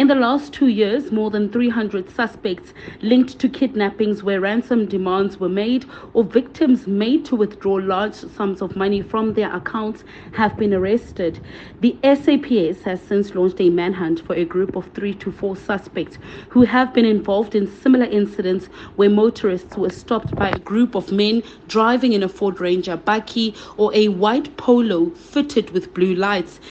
In the last two years, more than 300 suspects linked to kidnappings where ransom demands were made or victims made to withdraw large sums of money from their accounts have been arrested. The SAPS has since launched a manhunt for a group of three to four suspects who have been involved in similar incidents where motorists were stopped by a group of men driving in a Ford Ranger bakkie or a white polo fitted with blue lights.